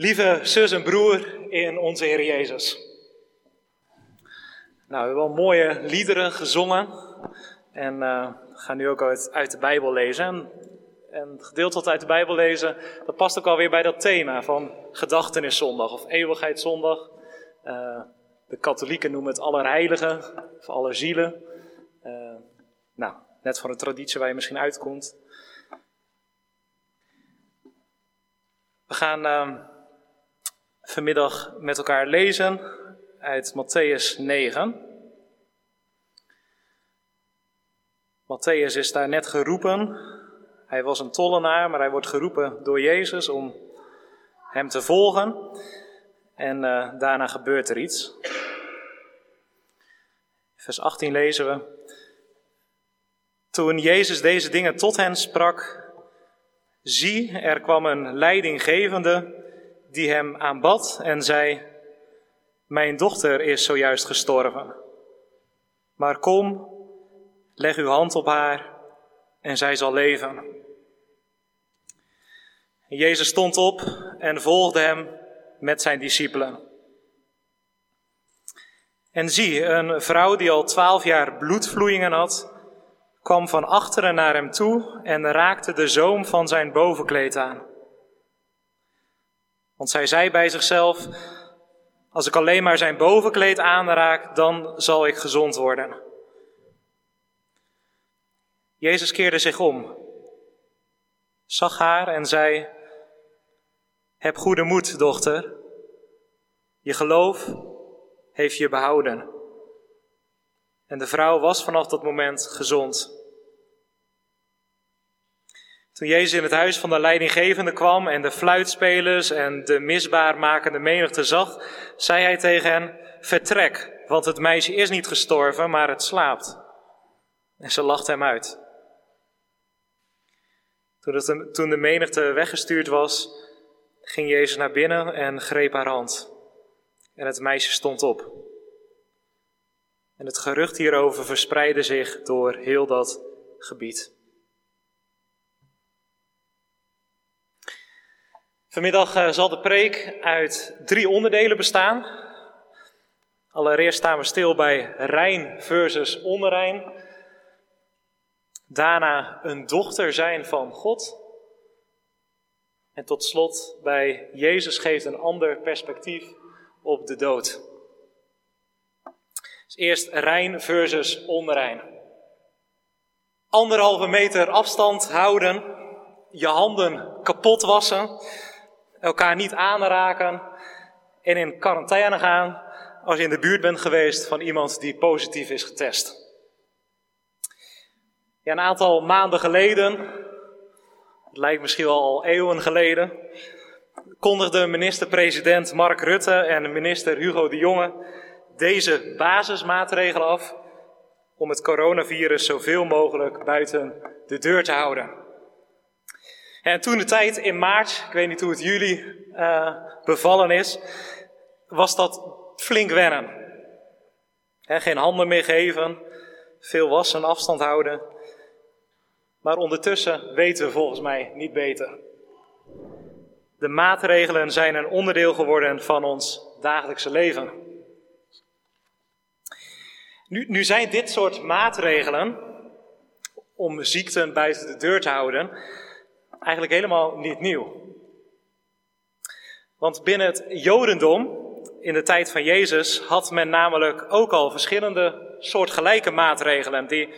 Lieve zus en broer in onze Heer Jezus. Nou, we hebben wel mooie liederen gezongen en uh, gaan nu ook uit, de Bijbel lezen. En, en het gedeelte uit de Bijbel lezen, dat past ook alweer bij dat thema van gedachteneszondag of eeuwigheidszondag. Uh, de katholieken noemen het allerheiligen of alle zielen. Uh, nou, net van de traditie waar je misschien uitkomt. We gaan uh, vanmiddag met elkaar lezen uit Matthäus 9. Matthäus is daar net geroepen. Hij was een tollenaar, maar hij wordt geroepen door Jezus om hem te volgen. En uh, daarna gebeurt er iets. Vers 18 lezen we. Toen Jezus deze dingen tot hen sprak, zie, er kwam een leidinggevende die hem aanbad en zei: Mijn dochter is zojuist gestorven. Maar kom, leg uw hand op haar en zij zal leven. Jezus stond op en volgde hem met zijn discipelen. En zie, een vrouw die al twaalf jaar bloedvloeien had, kwam van achteren naar hem toe en raakte de zoom van zijn bovenkleed aan. Want zij zei bij zichzelf: Als ik alleen maar zijn bovenkleed aanraak, dan zal ik gezond worden. Jezus keerde zich om, zag haar en zei: Heb goede moed, dochter. Je geloof heeft je behouden. En de vrouw was vanaf dat moment gezond. Toen Jezus in het huis van de leidinggevende kwam en de fluitspelers en de misbaarmakende menigte zag, zei hij tegen hen: Vertrek, want het meisje is niet gestorven, maar het slaapt. En ze lachte hem uit. Toen, toen de menigte weggestuurd was, ging Jezus naar binnen en greep haar hand. En het meisje stond op. En het gerucht hierover verspreidde zich door heel dat gebied. Vanmiddag eh, zal de preek uit drie onderdelen bestaan. Allereerst staan we stil bij Rijn versus onrein. Daarna een dochter zijn van God. En tot slot bij Jezus geeft een ander perspectief op de dood. Dus eerst rein versus onrein. Anderhalve meter afstand houden, je handen kapot wassen, elkaar niet aanraken en in quarantaine gaan als je in de buurt bent geweest van iemand die positief is getest. Ja, een aantal maanden geleden, het lijkt misschien wel al eeuwen geleden, kondigde minister-president Mark Rutte en minister Hugo de Jonge deze basismaatregelen af om het coronavirus zoveel mogelijk buiten de deur te houden. En toen de tijd in maart, ik weet niet hoe het jullie uh, bevallen is, was dat flink wennen. geen handen meer geven, veel wassen, afstand houden. Maar ondertussen weten we volgens mij niet beter. De maatregelen zijn een onderdeel geworden van ons dagelijkse leven. Nu, nu zijn dit soort maatregelen om ziekten buiten de deur te houden eigenlijk helemaal niet nieuw. Want binnen het Jodendom, in de tijd van Jezus, had men namelijk ook al verschillende soortgelijke maatregelen die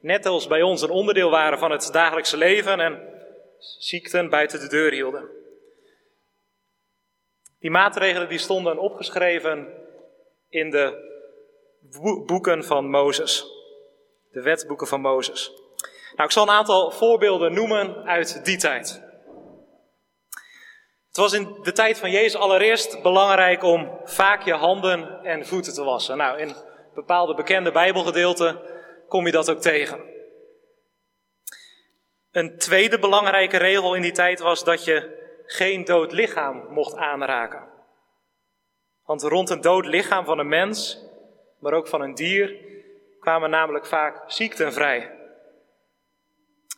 net als bij ons een onderdeel waren van het dagelijkse leven en ziekten buiten de deur hielden. Die maatregelen die stonden opgeschreven in de boeken van Mozes, de wetboeken van Mozes. Nou, ik zal een aantal voorbeelden noemen uit die tijd. Het was in de tijd van Jezus allereerst belangrijk om vaak je handen en voeten te wassen. Nou, in bepaalde bekende Bijbelgedeelten kom je dat ook tegen. Een tweede belangrijke regel in die tijd was dat je geen dood lichaam mocht aanraken. Want rond een dood lichaam van een mens, maar ook van een dier, kwamen namelijk vaak ziekten vrij.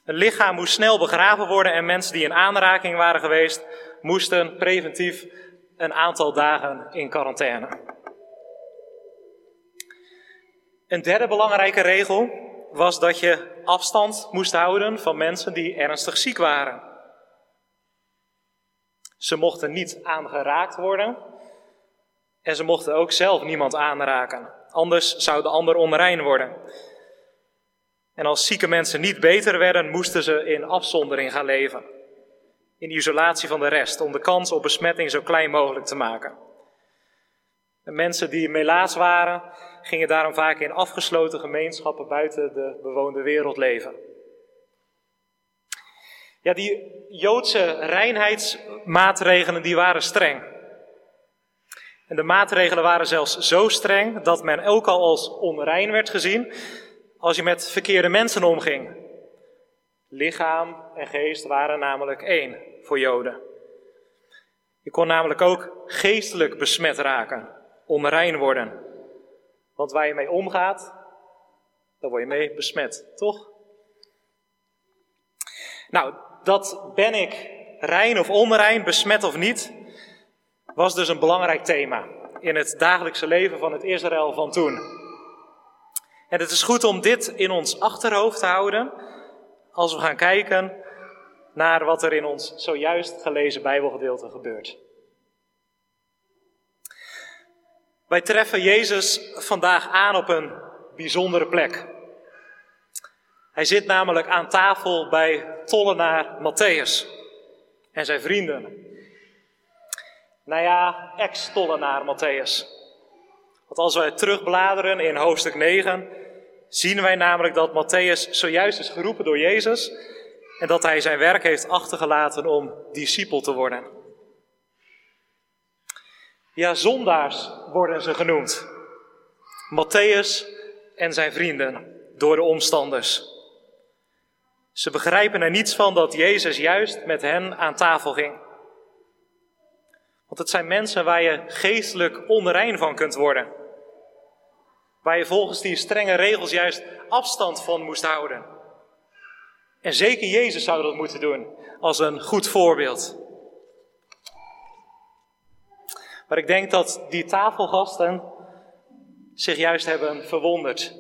Een lichaam moest snel begraven worden en mensen die in aanraking waren geweest, moesten preventief een aantal dagen in quarantaine. Een derde belangrijke regel was dat je afstand moest houden van mensen die ernstig ziek waren. Ze mochten niet aangeraakt worden en ze mochten ook zelf niemand aanraken. Anders zou de ander onrein worden. En als zieke mensen niet beter werden, moesten ze in afzondering gaan leven. In isolatie van de rest, om de kans op besmetting zo klein mogelijk te maken. De mensen die melaas waren, gingen daarom vaak in afgesloten gemeenschappen buiten de bewoonde wereld leven. Ja, die Joodse reinheidsmaatregelen die waren streng. En de maatregelen waren zelfs zo streng dat men ook al als onrein werd gezien als je met verkeerde mensen omging. Lichaam en geest waren namelijk één voor Joden. Je kon namelijk ook geestelijk besmet raken, onrein worden. Want waar je mee omgaat, daar word je mee besmet, toch? Nou, dat ben ik rein of onrein, besmet of niet, was dus een belangrijk thema in het dagelijkse leven van het Israël van toen. En het is goed om dit in ons achterhoofd te houden als we gaan kijken naar wat er in ons zojuist gelezen Bijbelgedeelte gebeurt. Wij treffen Jezus vandaag aan op een bijzondere plek. Hij zit namelijk aan tafel bij tollenaar Matthäus en zijn vrienden. Nou ja, ex-tollenaar Matthäus. Want als wij terugbladeren in hoofdstuk 9, zien wij namelijk dat Matthäus zojuist is geroepen door Jezus en dat hij zijn werk heeft achtergelaten om discipel te worden. Ja, zondaars worden ze genoemd. Matthäus en zijn vrienden door de omstanders. Ze begrijpen er niets van dat Jezus juist met hen aan tafel ging. Want het zijn mensen waar je geestelijk onrein van kunt worden. Waar je volgens die strenge regels juist afstand van moest houden. En zeker Jezus zou dat moeten doen als een goed voorbeeld. Maar ik denk dat die tafelgasten zich juist hebben verwonderd.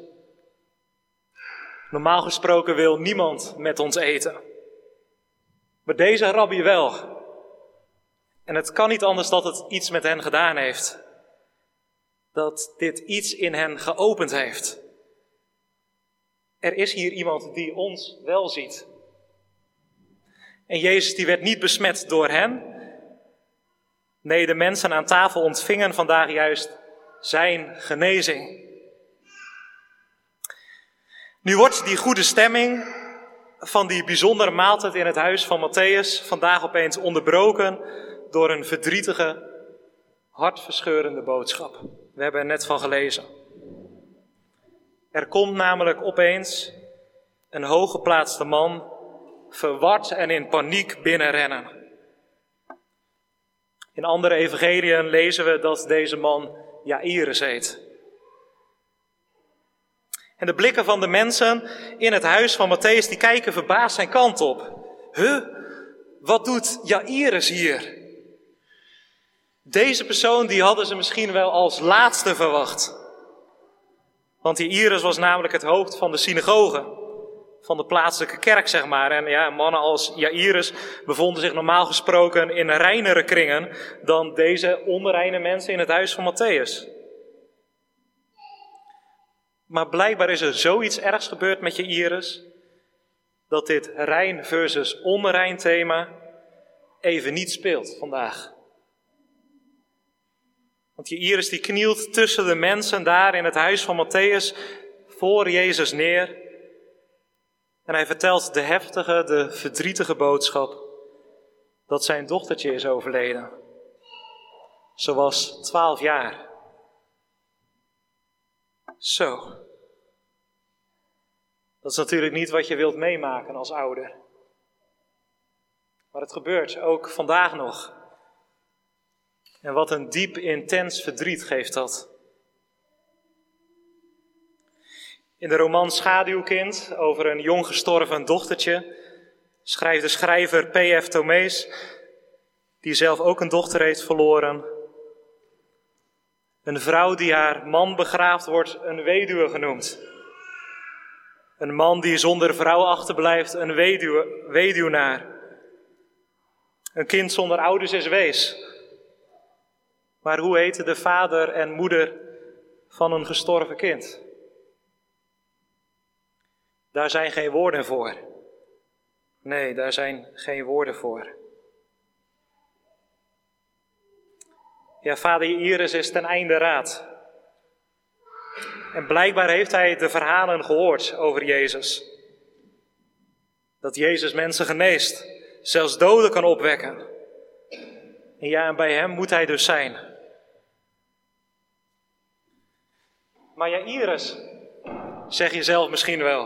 Normaal gesproken wil niemand met ons eten. Maar deze rabbi wel. En het kan niet anders dat het iets met hen gedaan heeft. Dat dit iets in hen geopend heeft. Er is hier iemand die ons wel ziet. En Jezus die werd niet besmet door hen. Nee, de mensen aan tafel ontvingen vandaag juist zijn genezing. Nu wordt die goede stemming van die bijzondere maaltijd in het huis van Matthäus vandaag opeens onderbroken door een verdrietige, hartverscheurende boodschap. We hebben er net van gelezen. Er komt namelijk opeens een hooggeplaatste man, verward en in paniek binnenrennen. In andere evangeliën lezen we dat deze man Jairus heet. En de blikken van de mensen in het huis van Matthäus, die kijken verbaasd zijn kant op. Huh? Wat doet Jairus hier? Deze persoon die hadden ze misschien wel als laatste verwacht. Want Jairus was namelijk het hoofd van de synagoge. Van de plaatselijke kerk, zeg maar. En ja, mannen als Jairus bevonden zich normaal gesproken in reinere kringen dan deze onreine mensen in het huis van Matthäus. Maar blijkbaar is er zoiets ergs gebeurd met je Iris, dat dit rein versus onrein thema even niet speelt vandaag. Want je Iris die knielt tussen de mensen daar in het huis van Matthäus voor Jezus neer. En hij vertelt de heftige, de verdrietige boodschap dat zijn dochtertje is overleden. Ze was twaalf jaar. Zo. Dat is natuurlijk niet wat je wilt meemaken als ouder. Maar het gebeurt ook vandaag nog. En wat een diep, intens verdriet geeft dat. In de roman Schaduwkind over een jong gestorven dochtertje schrijft de schrijver P.F. Tomees, die zelf ook een dochter heeft verloren. Een vrouw die haar man begraaft wordt een weduwe genoemd. Een man die zonder vrouw achterblijft een weduwe, weduwnaar. Een kind zonder ouders is wees. Maar hoe heette de vader en moeder van een gestorven kind? Daar zijn geen woorden voor. Nee, daar zijn geen woorden voor. Ja, vader Iris is ten einde raad. En blijkbaar heeft hij de verhalen gehoord over Jezus. Dat Jezus mensen geneest, zelfs doden kan opwekken. En ja, en bij hem moet hij dus zijn. Maar ja, Iris, zeg je zelf misschien wel.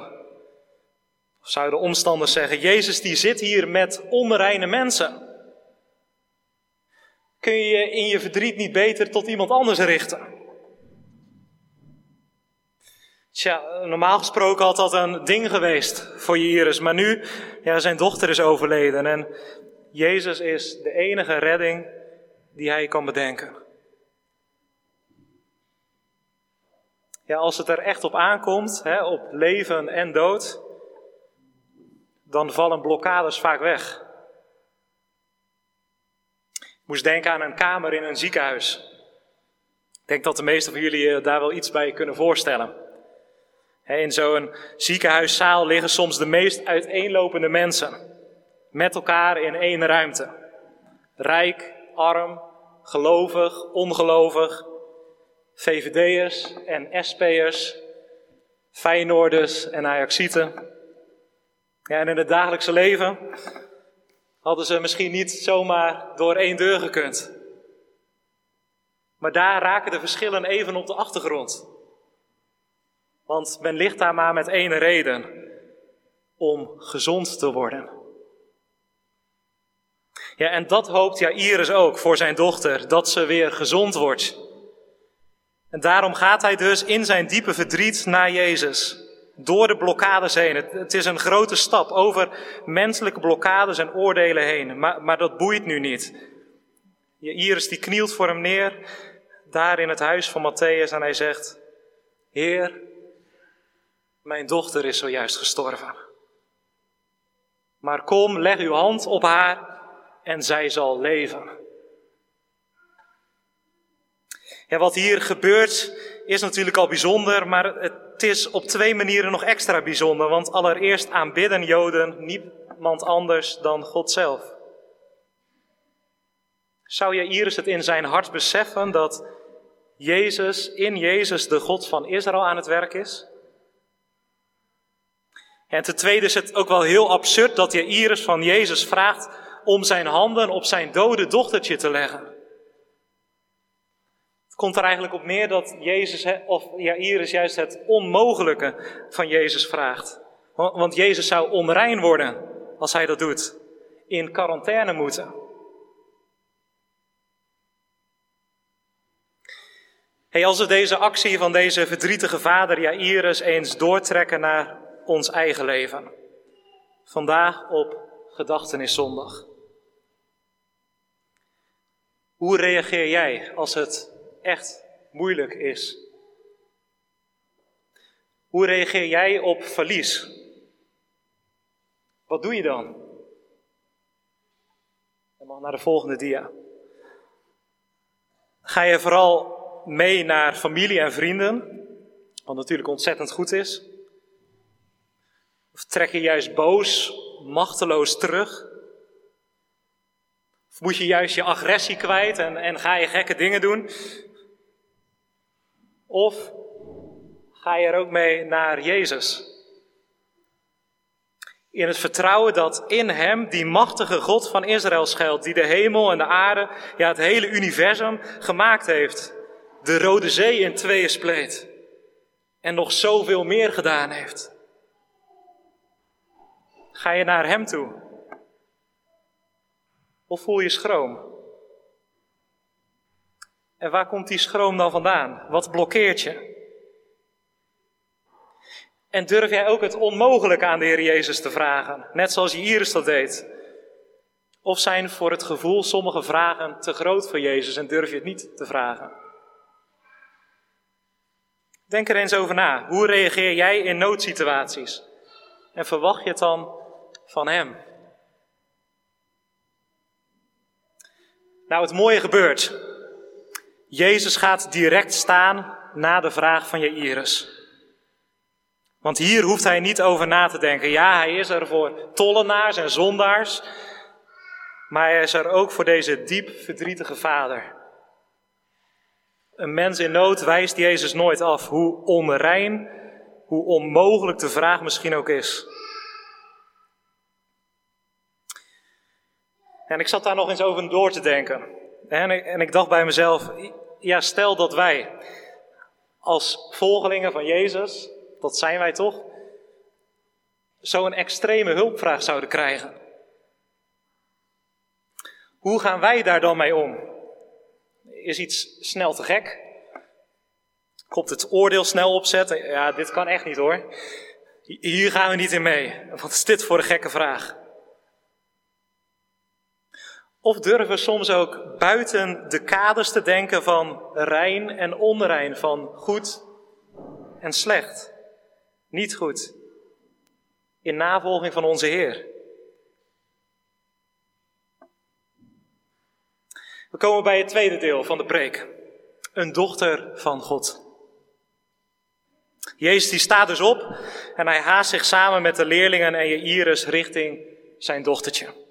Of zouden omstanders zeggen, Jezus die zit hier met onreine mensen. Kun je je in je verdriet niet beter tot iemand anders richten? Tja, normaal gesproken had dat een ding geweest voor Iris, maar nu, ja, zijn dochter is overleden en Jezus is de enige redding die hij kan bedenken. Ja, als het er echt op aankomt, hè, op leven en dood, dan vallen blokkades vaak weg. Ik moest denken aan een kamer in een ziekenhuis. Ik denk dat de meesten van jullie eh, daar wel iets bij kunnen voorstellen. In zo'n ziekenhuiszaal liggen soms de meest uiteenlopende mensen. Met elkaar in één ruimte. Rijk, arm, gelovig, ongelovig. VVD'ers en SP'ers. Feyenoorders en Ajaxieten. Ja, en in het dagelijkse leven hadden ze misschien niet zomaar door één deur gekund. Maar daar raken de verschillen even op de achtergrond. Want men ligt daar maar met één reden: om gezond te worden. Ja, en dat hoopt Jairus ook voor zijn dochter, dat ze weer gezond wordt. En daarom gaat hij dus in zijn diepe verdriet naar Jezus. Door de blokkades heen. Het, is een grote stap over menselijke blokkades en oordelen heen. Maar, maar dat boeit nu niet. Jairus die knielt voor hem neer, daar in het huis van Matthäus, en hij zegt: Heer, mijn dochter is zojuist gestorven. Maar kom, leg uw hand op haar en zij zal leven. Ja, wat hier gebeurt is natuurlijk al bijzonder, maar het is op twee manieren nog extra bijzonder. Want allereerst aanbidden Joden niemand anders dan God zelf. Zou je Iris het in zijn hart beseffen dat Jezus, in Jezus, de God van Israël aan het werk is? En ten tweede is het ook wel heel absurd dat je Iris van Jezus vraagt om zijn handen op zijn dode dochtertje te leggen. Komt er eigenlijk op neer dat Jezus, of ja, Iris juist het onmogelijke van Jezus vraagt. Want Jezus zou onrein worden als hij dat doet. In quarantaine moeten. Hey, als we deze actie van deze verdrietige vader Jairus eens doortrekken naar ons eigen leven. Vandaag op Gedachtenis Hoe reageer jij als het echt moeilijk is? Hoe reageer jij op verlies? Wat doe je dan? Dan mag naar de volgende dia. Ga je vooral mee naar familie en vrienden, wat natuurlijk ontzettend goed is. Of trek je juist boos, machteloos terug? Of moet je juist je agressie kwijt en, en ga je gekke dingen doen? Of ga je er ook mee naar Jezus? In het vertrouwen dat in Hem die machtige God van Israël schuilt, die de hemel en de aarde, ja het hele universum gemaakt heeft. De Rode Zee in tweeën spleet. En nog zoveel meer gedaan heeft. Ga je naar Hem toe? Of voel je schroom? En waar komt die schroom dan vandaan? Wat blokkeert je? En durf jij ook het onmogelijke aan de Heer Jezus te vragen, net zoals Iris dat deed? Of zijn voor het gevoel sommige vragen te groot voor Jezus en durf je het niet te vragen? Denk er eens over na. Hoe reageer jij in noodsituaties? En verwacht je het dan van Hem? Nou, het mooie gebeurt. Jezus gaat direct staan na de vraag van Jairus. Want hier hoeft hij niet over na te denken. Ja, hij is er voor tollenaars en zondaars. Maar hij is er ook voor deze diep verdrietige vader. Een mens in nood wijst Jezus nooit af, hoe onrein, hoe onmogelijk de vraag misschien ook is. En ik zat daar nog eens over door te denken. En ik, en ik dacht bij mezelf, ja, stel dat wij als volgelingen van Jezus, dat zijn wij toch, zo'n extreme hulpvraag zouden krijgen. Hoe gaan wij daar dan mee om? Is iets snel te gek? Komt het oordeel snel opzetten? Ja, dit kan echt niet hoor. Hier gaan we niet in mee. Wat is dit voor een gekke vraag? Of durven we soms ook buiten de kaders te denken van rein en onrein, van goed en slecht, niet goed, in navolging van onze Heer? We komen bij het tweede deel van de preek. Een dochter van God. Jezus die staat dus op en hij haast zich samen met de leerlingen en Jairus richting zijn dochtertje.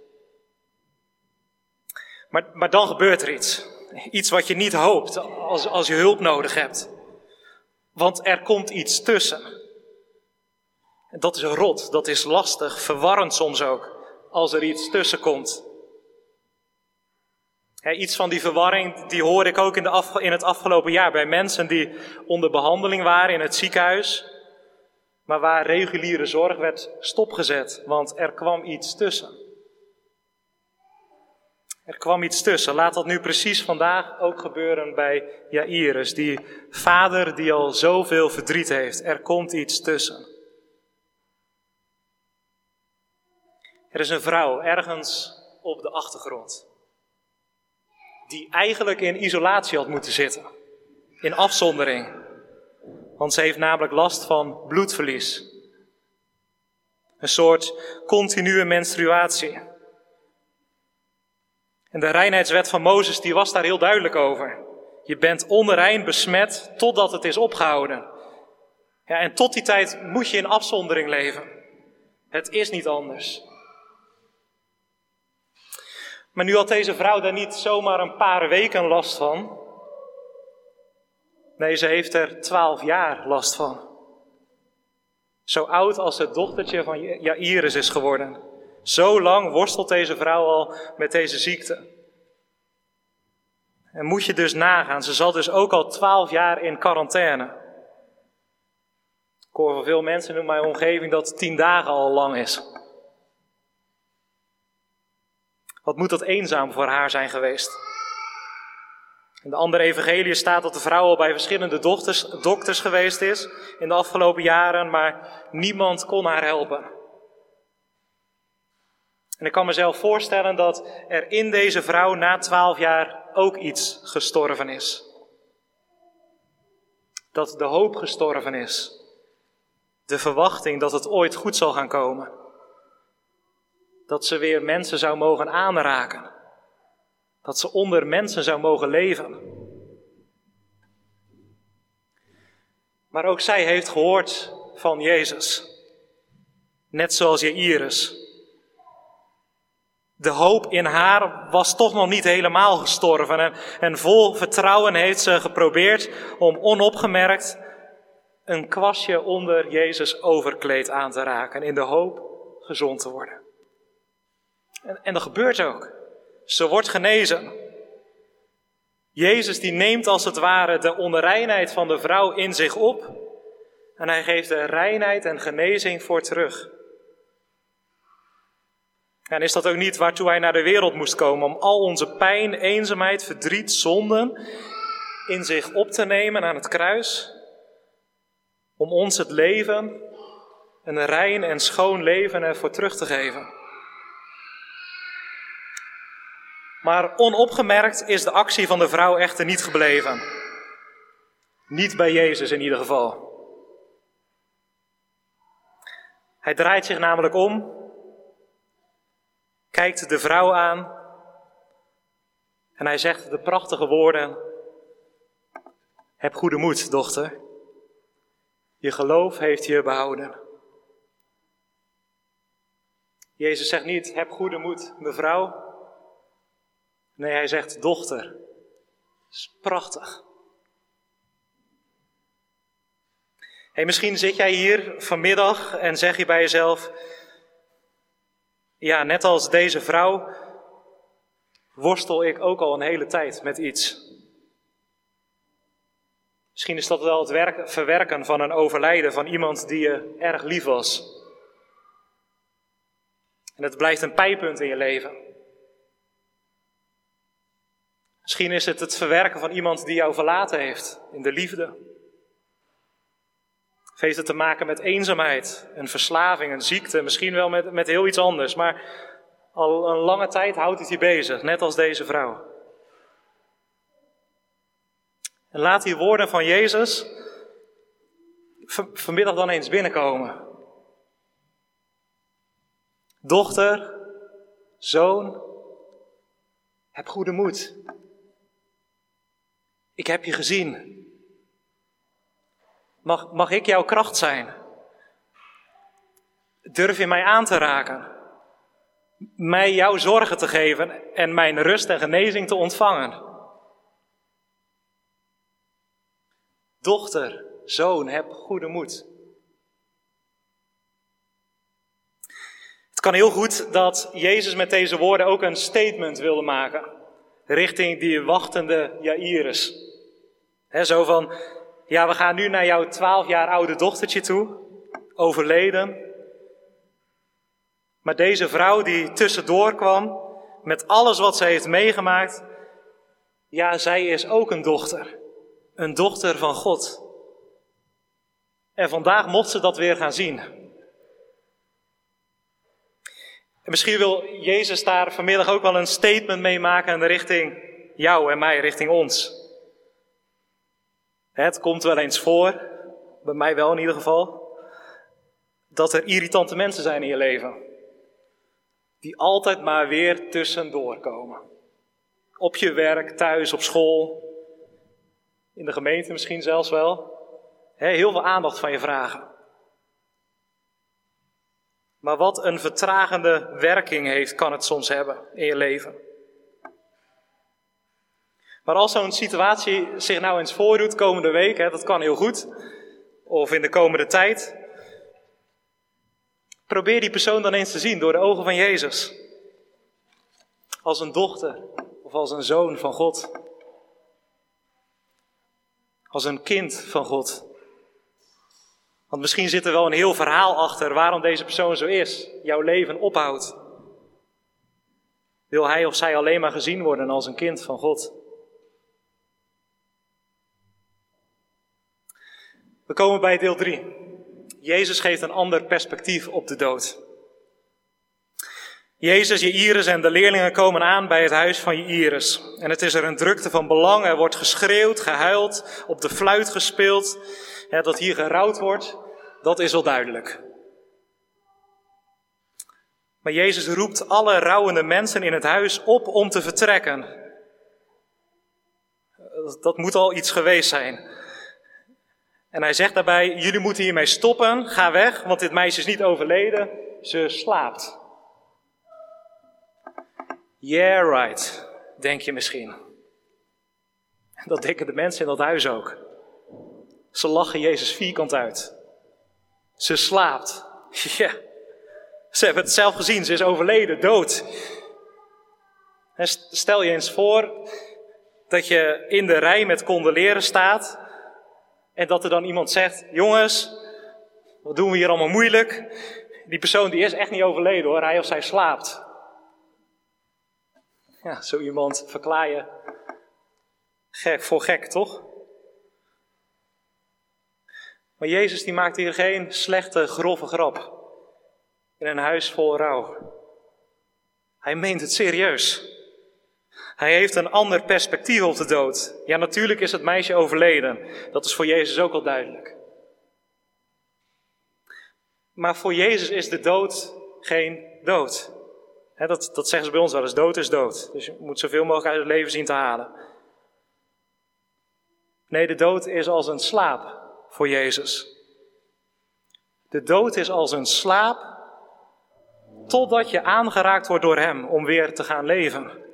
Maar, maar dan gebeurt er iets. Iets wat je niet hoopt als, als je hulp nodig hebt. Want er komt iets tussen. En dat is rot, dat is lastig, verwarrend soms ook, als er iets tussen komt. iets van die verwarring, die hoor ik ook in, de in het afgelopen jaar bij mensen die onder behandeling waren in het ziekenhuis, maar waar reguliere zorg werd stopgezet, want er kwam iets tussen. Er kwam iets tussen. Laat dat nu precies vandaag ook gebeuren bij Jairus, die vader die al zoveel verdriet heeft. Er komt iets tussen. Er is een vrouw ergens op de achtergrond, die eigenlijk in isolatie had moeten zitten, in afzondering. Want ze heeft namelijk last van bloedverlies. Een soort continue menstruatie. En de reinheidswet van Mozes die was daar heel duidelijk over. Je bent onrein besmet totdat het is opgehouden. Ja, en tot die tijd moet je in afzondering leven. Het is niet anders. Maar nu had deze vrouw daar niet zomaar een paar weken last van. Nee, ze heeft er twaalf jaar last van. Zo oud als het dochtertje van Jairus is geworden. Zo lang worstelt deze vrouw al met deze ziekte. En moet je dus nagaan, ze zat dus ook al twaalf jaar in quarantaine. Ik hoor van veel mensen in mijn omgeving dat tien dagen al lang is. Wat moet dat eenzaam voor haar zijn geweest? In de andere evangelie staat dat de vrouw al bij verschillende dokters, dokters geweest is in de afgelopen jaren, maar niemand kon haar helpen. En ik kan mezelf voorstellen dat er in deze vrouw na twaalf jaar ook iets gestorven is. Dat de hoop gestorven is. De verwachting dat het ooit goed zal gaan komen. Dat ze weer mensen zou mogen aanraken. Dat ze onder mensen zou mogen leven. Maar ook zij heeft gehoord van Jezus. Net zoals Jairus. De hoop in haar was toch nog niet helemaal gestorven. En, en vol vertrouwen heeft ze geprobeerd om onopgemerkt een kwastje onder Jezus overkleed aan te raken. In de hoop gezond te worden. En, en dat gebeurt ook. Ze wordt genezen. Jezus die neemt als het ware de onreinheid van de vrouw in zich op. En hij geeft er reinheid en genezing voor terug. En is dat ook niet waartoe hij naar de wereld moest komen? Om al onze pijn, eenzaamheid, verdriet, zonden in zich op te nemen aan het kruis? Om ons het leven een rein en schoon leven ervoor terug te geven. Maar onopgemerkt is de actie van de vrouw echter niet gebleven. Niet bij Jezus in ieder geval. Hij draait zich namelijk om, kijkt de vrouw aan en hij zegt de prachtige woorden: Heb goede moed, dochter. Je geloof heeft je behouden. Jezus zegt niet: Heb goede moed, mevrouw. Nee, hij zegt dochter. Dat is prachtig. Misschien zit jij hier vanmiddag en zeg je bij jezelf: Ja, net als deze vrouw worstel ik ook al een hele tijd met iets. Misschien is dat wel het werk, verwerken van een overlijden van iemand die je erg lief was. En het blijft een pijpunt in je leven. Misschien is het het verwerken van iemand die jou verlaten heeft in de liefde. Of heeft het te maken met eenzaamheid, een verslaving, een ziekte, misschien wel met, met heel iets anders. Maar al een lange tijd houdt het je bezig, net als deze vrouw. En laat die woorden van Jezus vanmiddag dan eens binnenkomen. Dochter, zoon, heb goede moed. Ik heb je gezien. Mag, mag ik jouw kracht zijn? Durf je mij aan te raken? Mij jouw zorgen te geven en mijn rust en genezing te ontvangen? Dochter, zoon, heb goede moed. Het kan heel goed dat Jezus met deze woorden ook een statement wilde maken richting die wachtende Jairus. He, zo van, ja, we gaan nu naar jouw twaalf jaar oude dochtertje toe, overleden. Maar deze vrouw die tussendoor kwam, met alles wat ze heeft meegemaakt, ja, zij is ook een dochter. Een dochter van God. En vandaag mocht ze dat weer gaan zien. En misschien wil Jezus daar vanmiddag ook wel een statement mee maken richting jou en mij, richting ons. Het komt wel eens voor, bij mij wel in ieder geval, dat er irritante mensen zijn in je leven. Die altijd maar weer tussendoor komen. Op je werk, thuis, op school, in de gemeente misschien zelfs wel. heel veel aandacht van je vragen. Maar wat een vertragende werking heeft, kan het soms hebben in je leven. Maar als zo'n situatie zich nou eens voordoet komende week, hè, dat kan heel goed, of in de komende tijd, probeer die persoon dan eens te zien door de ogen van Jezus. Als een dochter of als een zoon van God. Als een kind van God. Want misschien zit er wel een heel verhaal achter waarom deze persoon zo is, jouw leven ophoudt. Wil hij of zij alleen maar gezien worden als een kind van God? We komen bij deel 3. Jezus geeft een ander perspectief op de dood. Jezus, Jairus en de leerlingen komen aan bij het huis van Jairus. En het is er een drukte van belang. Er wordt geschreeuwd, gehuild, op de fluit gespeeld. Dat hier gerouwd wordt, dat is wel duidelijk. Maar Jezus roept alle rouwende mensen in het huis op om te vertrekken. Dat moet al iets geweest zijn. En hij zegt daarbij, jullie moeten hiermee stoppen, ga weg, want dit meisje is niet overleden, ze slaapt. Yeah, right, denk je misschien. Dat denken de mensen in dat huis ook. Ze lachen Jezus vierkant uit. Ze slaapt. Ja, ze hebben het zelf gezien, ze is overleden, dood. stel je eens voor dat je in de rij met condoleren staat en dat er dan iemand zegt, jongens, wat doen we hier allemaal moeilijk? Die persoon die is echt niet overleden hoor, hij of zij slaapt. Ja, zo iemand verklaar je gek voor gek, toch? Maar Jezus die maakt hier geen slechte, grove grap in een huis vol rouw. Hij meent het serieus. Hij heeft een ander perspectief op de dood. Ja, natuurlijk is het meisje overleden. Dat is voor Jezus ook al duidelijk. Maar voor Jezus is de dood geen dood. dat, dat zeggen ze bij ons wel eens, dood is dood. Dus je moet zoveel mogelijk uit het leven zien te halen. Nee, de dood is als een slaap voor Jezus. De dood is als een slaap totdat je aangeraakt wordt door Hem om weer te gaan leven.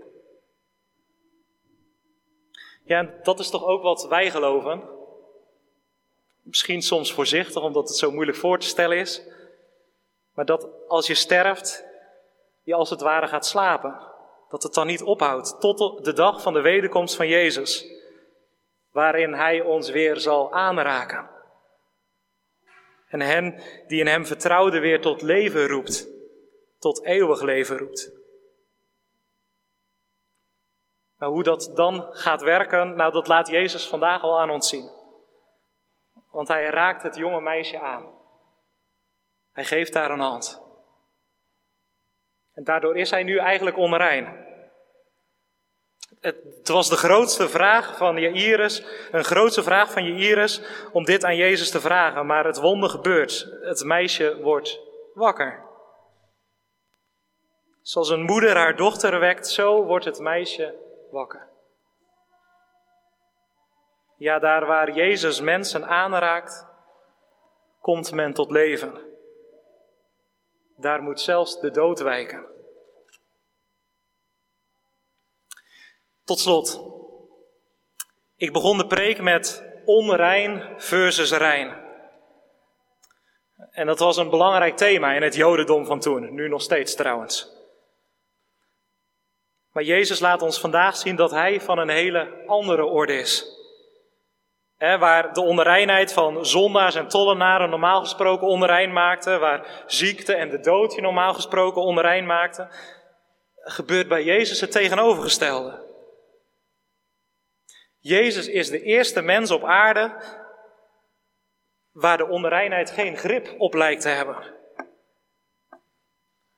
Ja, dat is toch ook wat wij geloven. Misschien soms voorzichtig, omdat het zo moeilijk voor te stellen is. Maar dat als je sterft, je als het ware gaat slapen. Dat het dan niet ophoudt tot de dag van de wederkomst van Jezus. Waarin Hij ons weer zal aanraken. En hen die in Hem vertrouwden weer tot leven roept. Tot eeuwig leven roept. Maar hoe dat dan gaat werken, nou dat laat Jezus vandaag al aan ons zien. Want hij raakt het jonge meisje aan. Hij geeft haar een hand. En daardoor is hij nu eigenlijk onrein. Het was de grootste vraag van Jairus, een grootste vraag van Jairus om dit aan Jezus te vragen. Maar het wonder gebeurt. Het meisje wordt wakker. Zoals een moeder haar dochter wekt, zo wordt het meisje Ja, daar waar Jezus mensen aanraakt, komt men tot leven. Daar moet zelfs de dood wijken. Tot slot. Ik begon de preek met onrein versus rein. En dat was een belangrijk thema in het Jodendom van toen, nu nog steeds trouwens. Maar Jezus laat ons vandaag zien dat Hij van een hele andere orde is. waar de onreinheid van zondaars en tollenaren normaal gesproken onrein maakte, waar ziekte en de dood je normaal gesproken onrein maakte, gebeurt bij Jezus het tegenovergestelde. Jezus is de eerste mens op aarde waar de onreinheid geen grip op lijkt te hebben.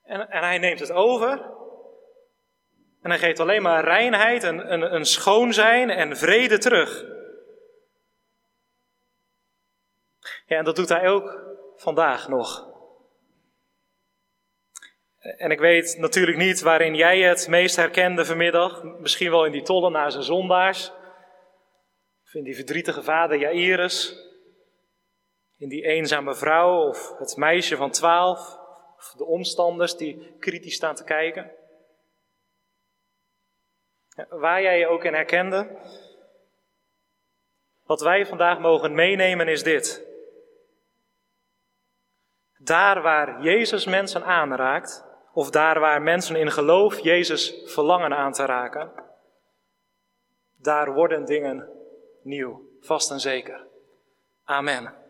En, en hij neemt het over en hij geeft alleen maar reinheid en een, een schoon zijn en vrede terug. Ja, en dat doet hij ook vandaag nog. En ik weet natuurlijk niet waarin jij het meest herkende vanmiddag. Misschien wel in die tollenaars en zondaars. Of in die verdrietige vader Jairus. In die eenzame vrouw of het meisje van twaalf. Of de omstanders die kritisch staan te kijken. Waar jij je ook in herkende. Wat wij vandaag mogen meenemen is dit. Daar waar Jezus mensen aanraakt, of daar waar mensen in geloof Jezus verlangen aan te raken, daar worden dingen nieuw, vast en zeker. Amen.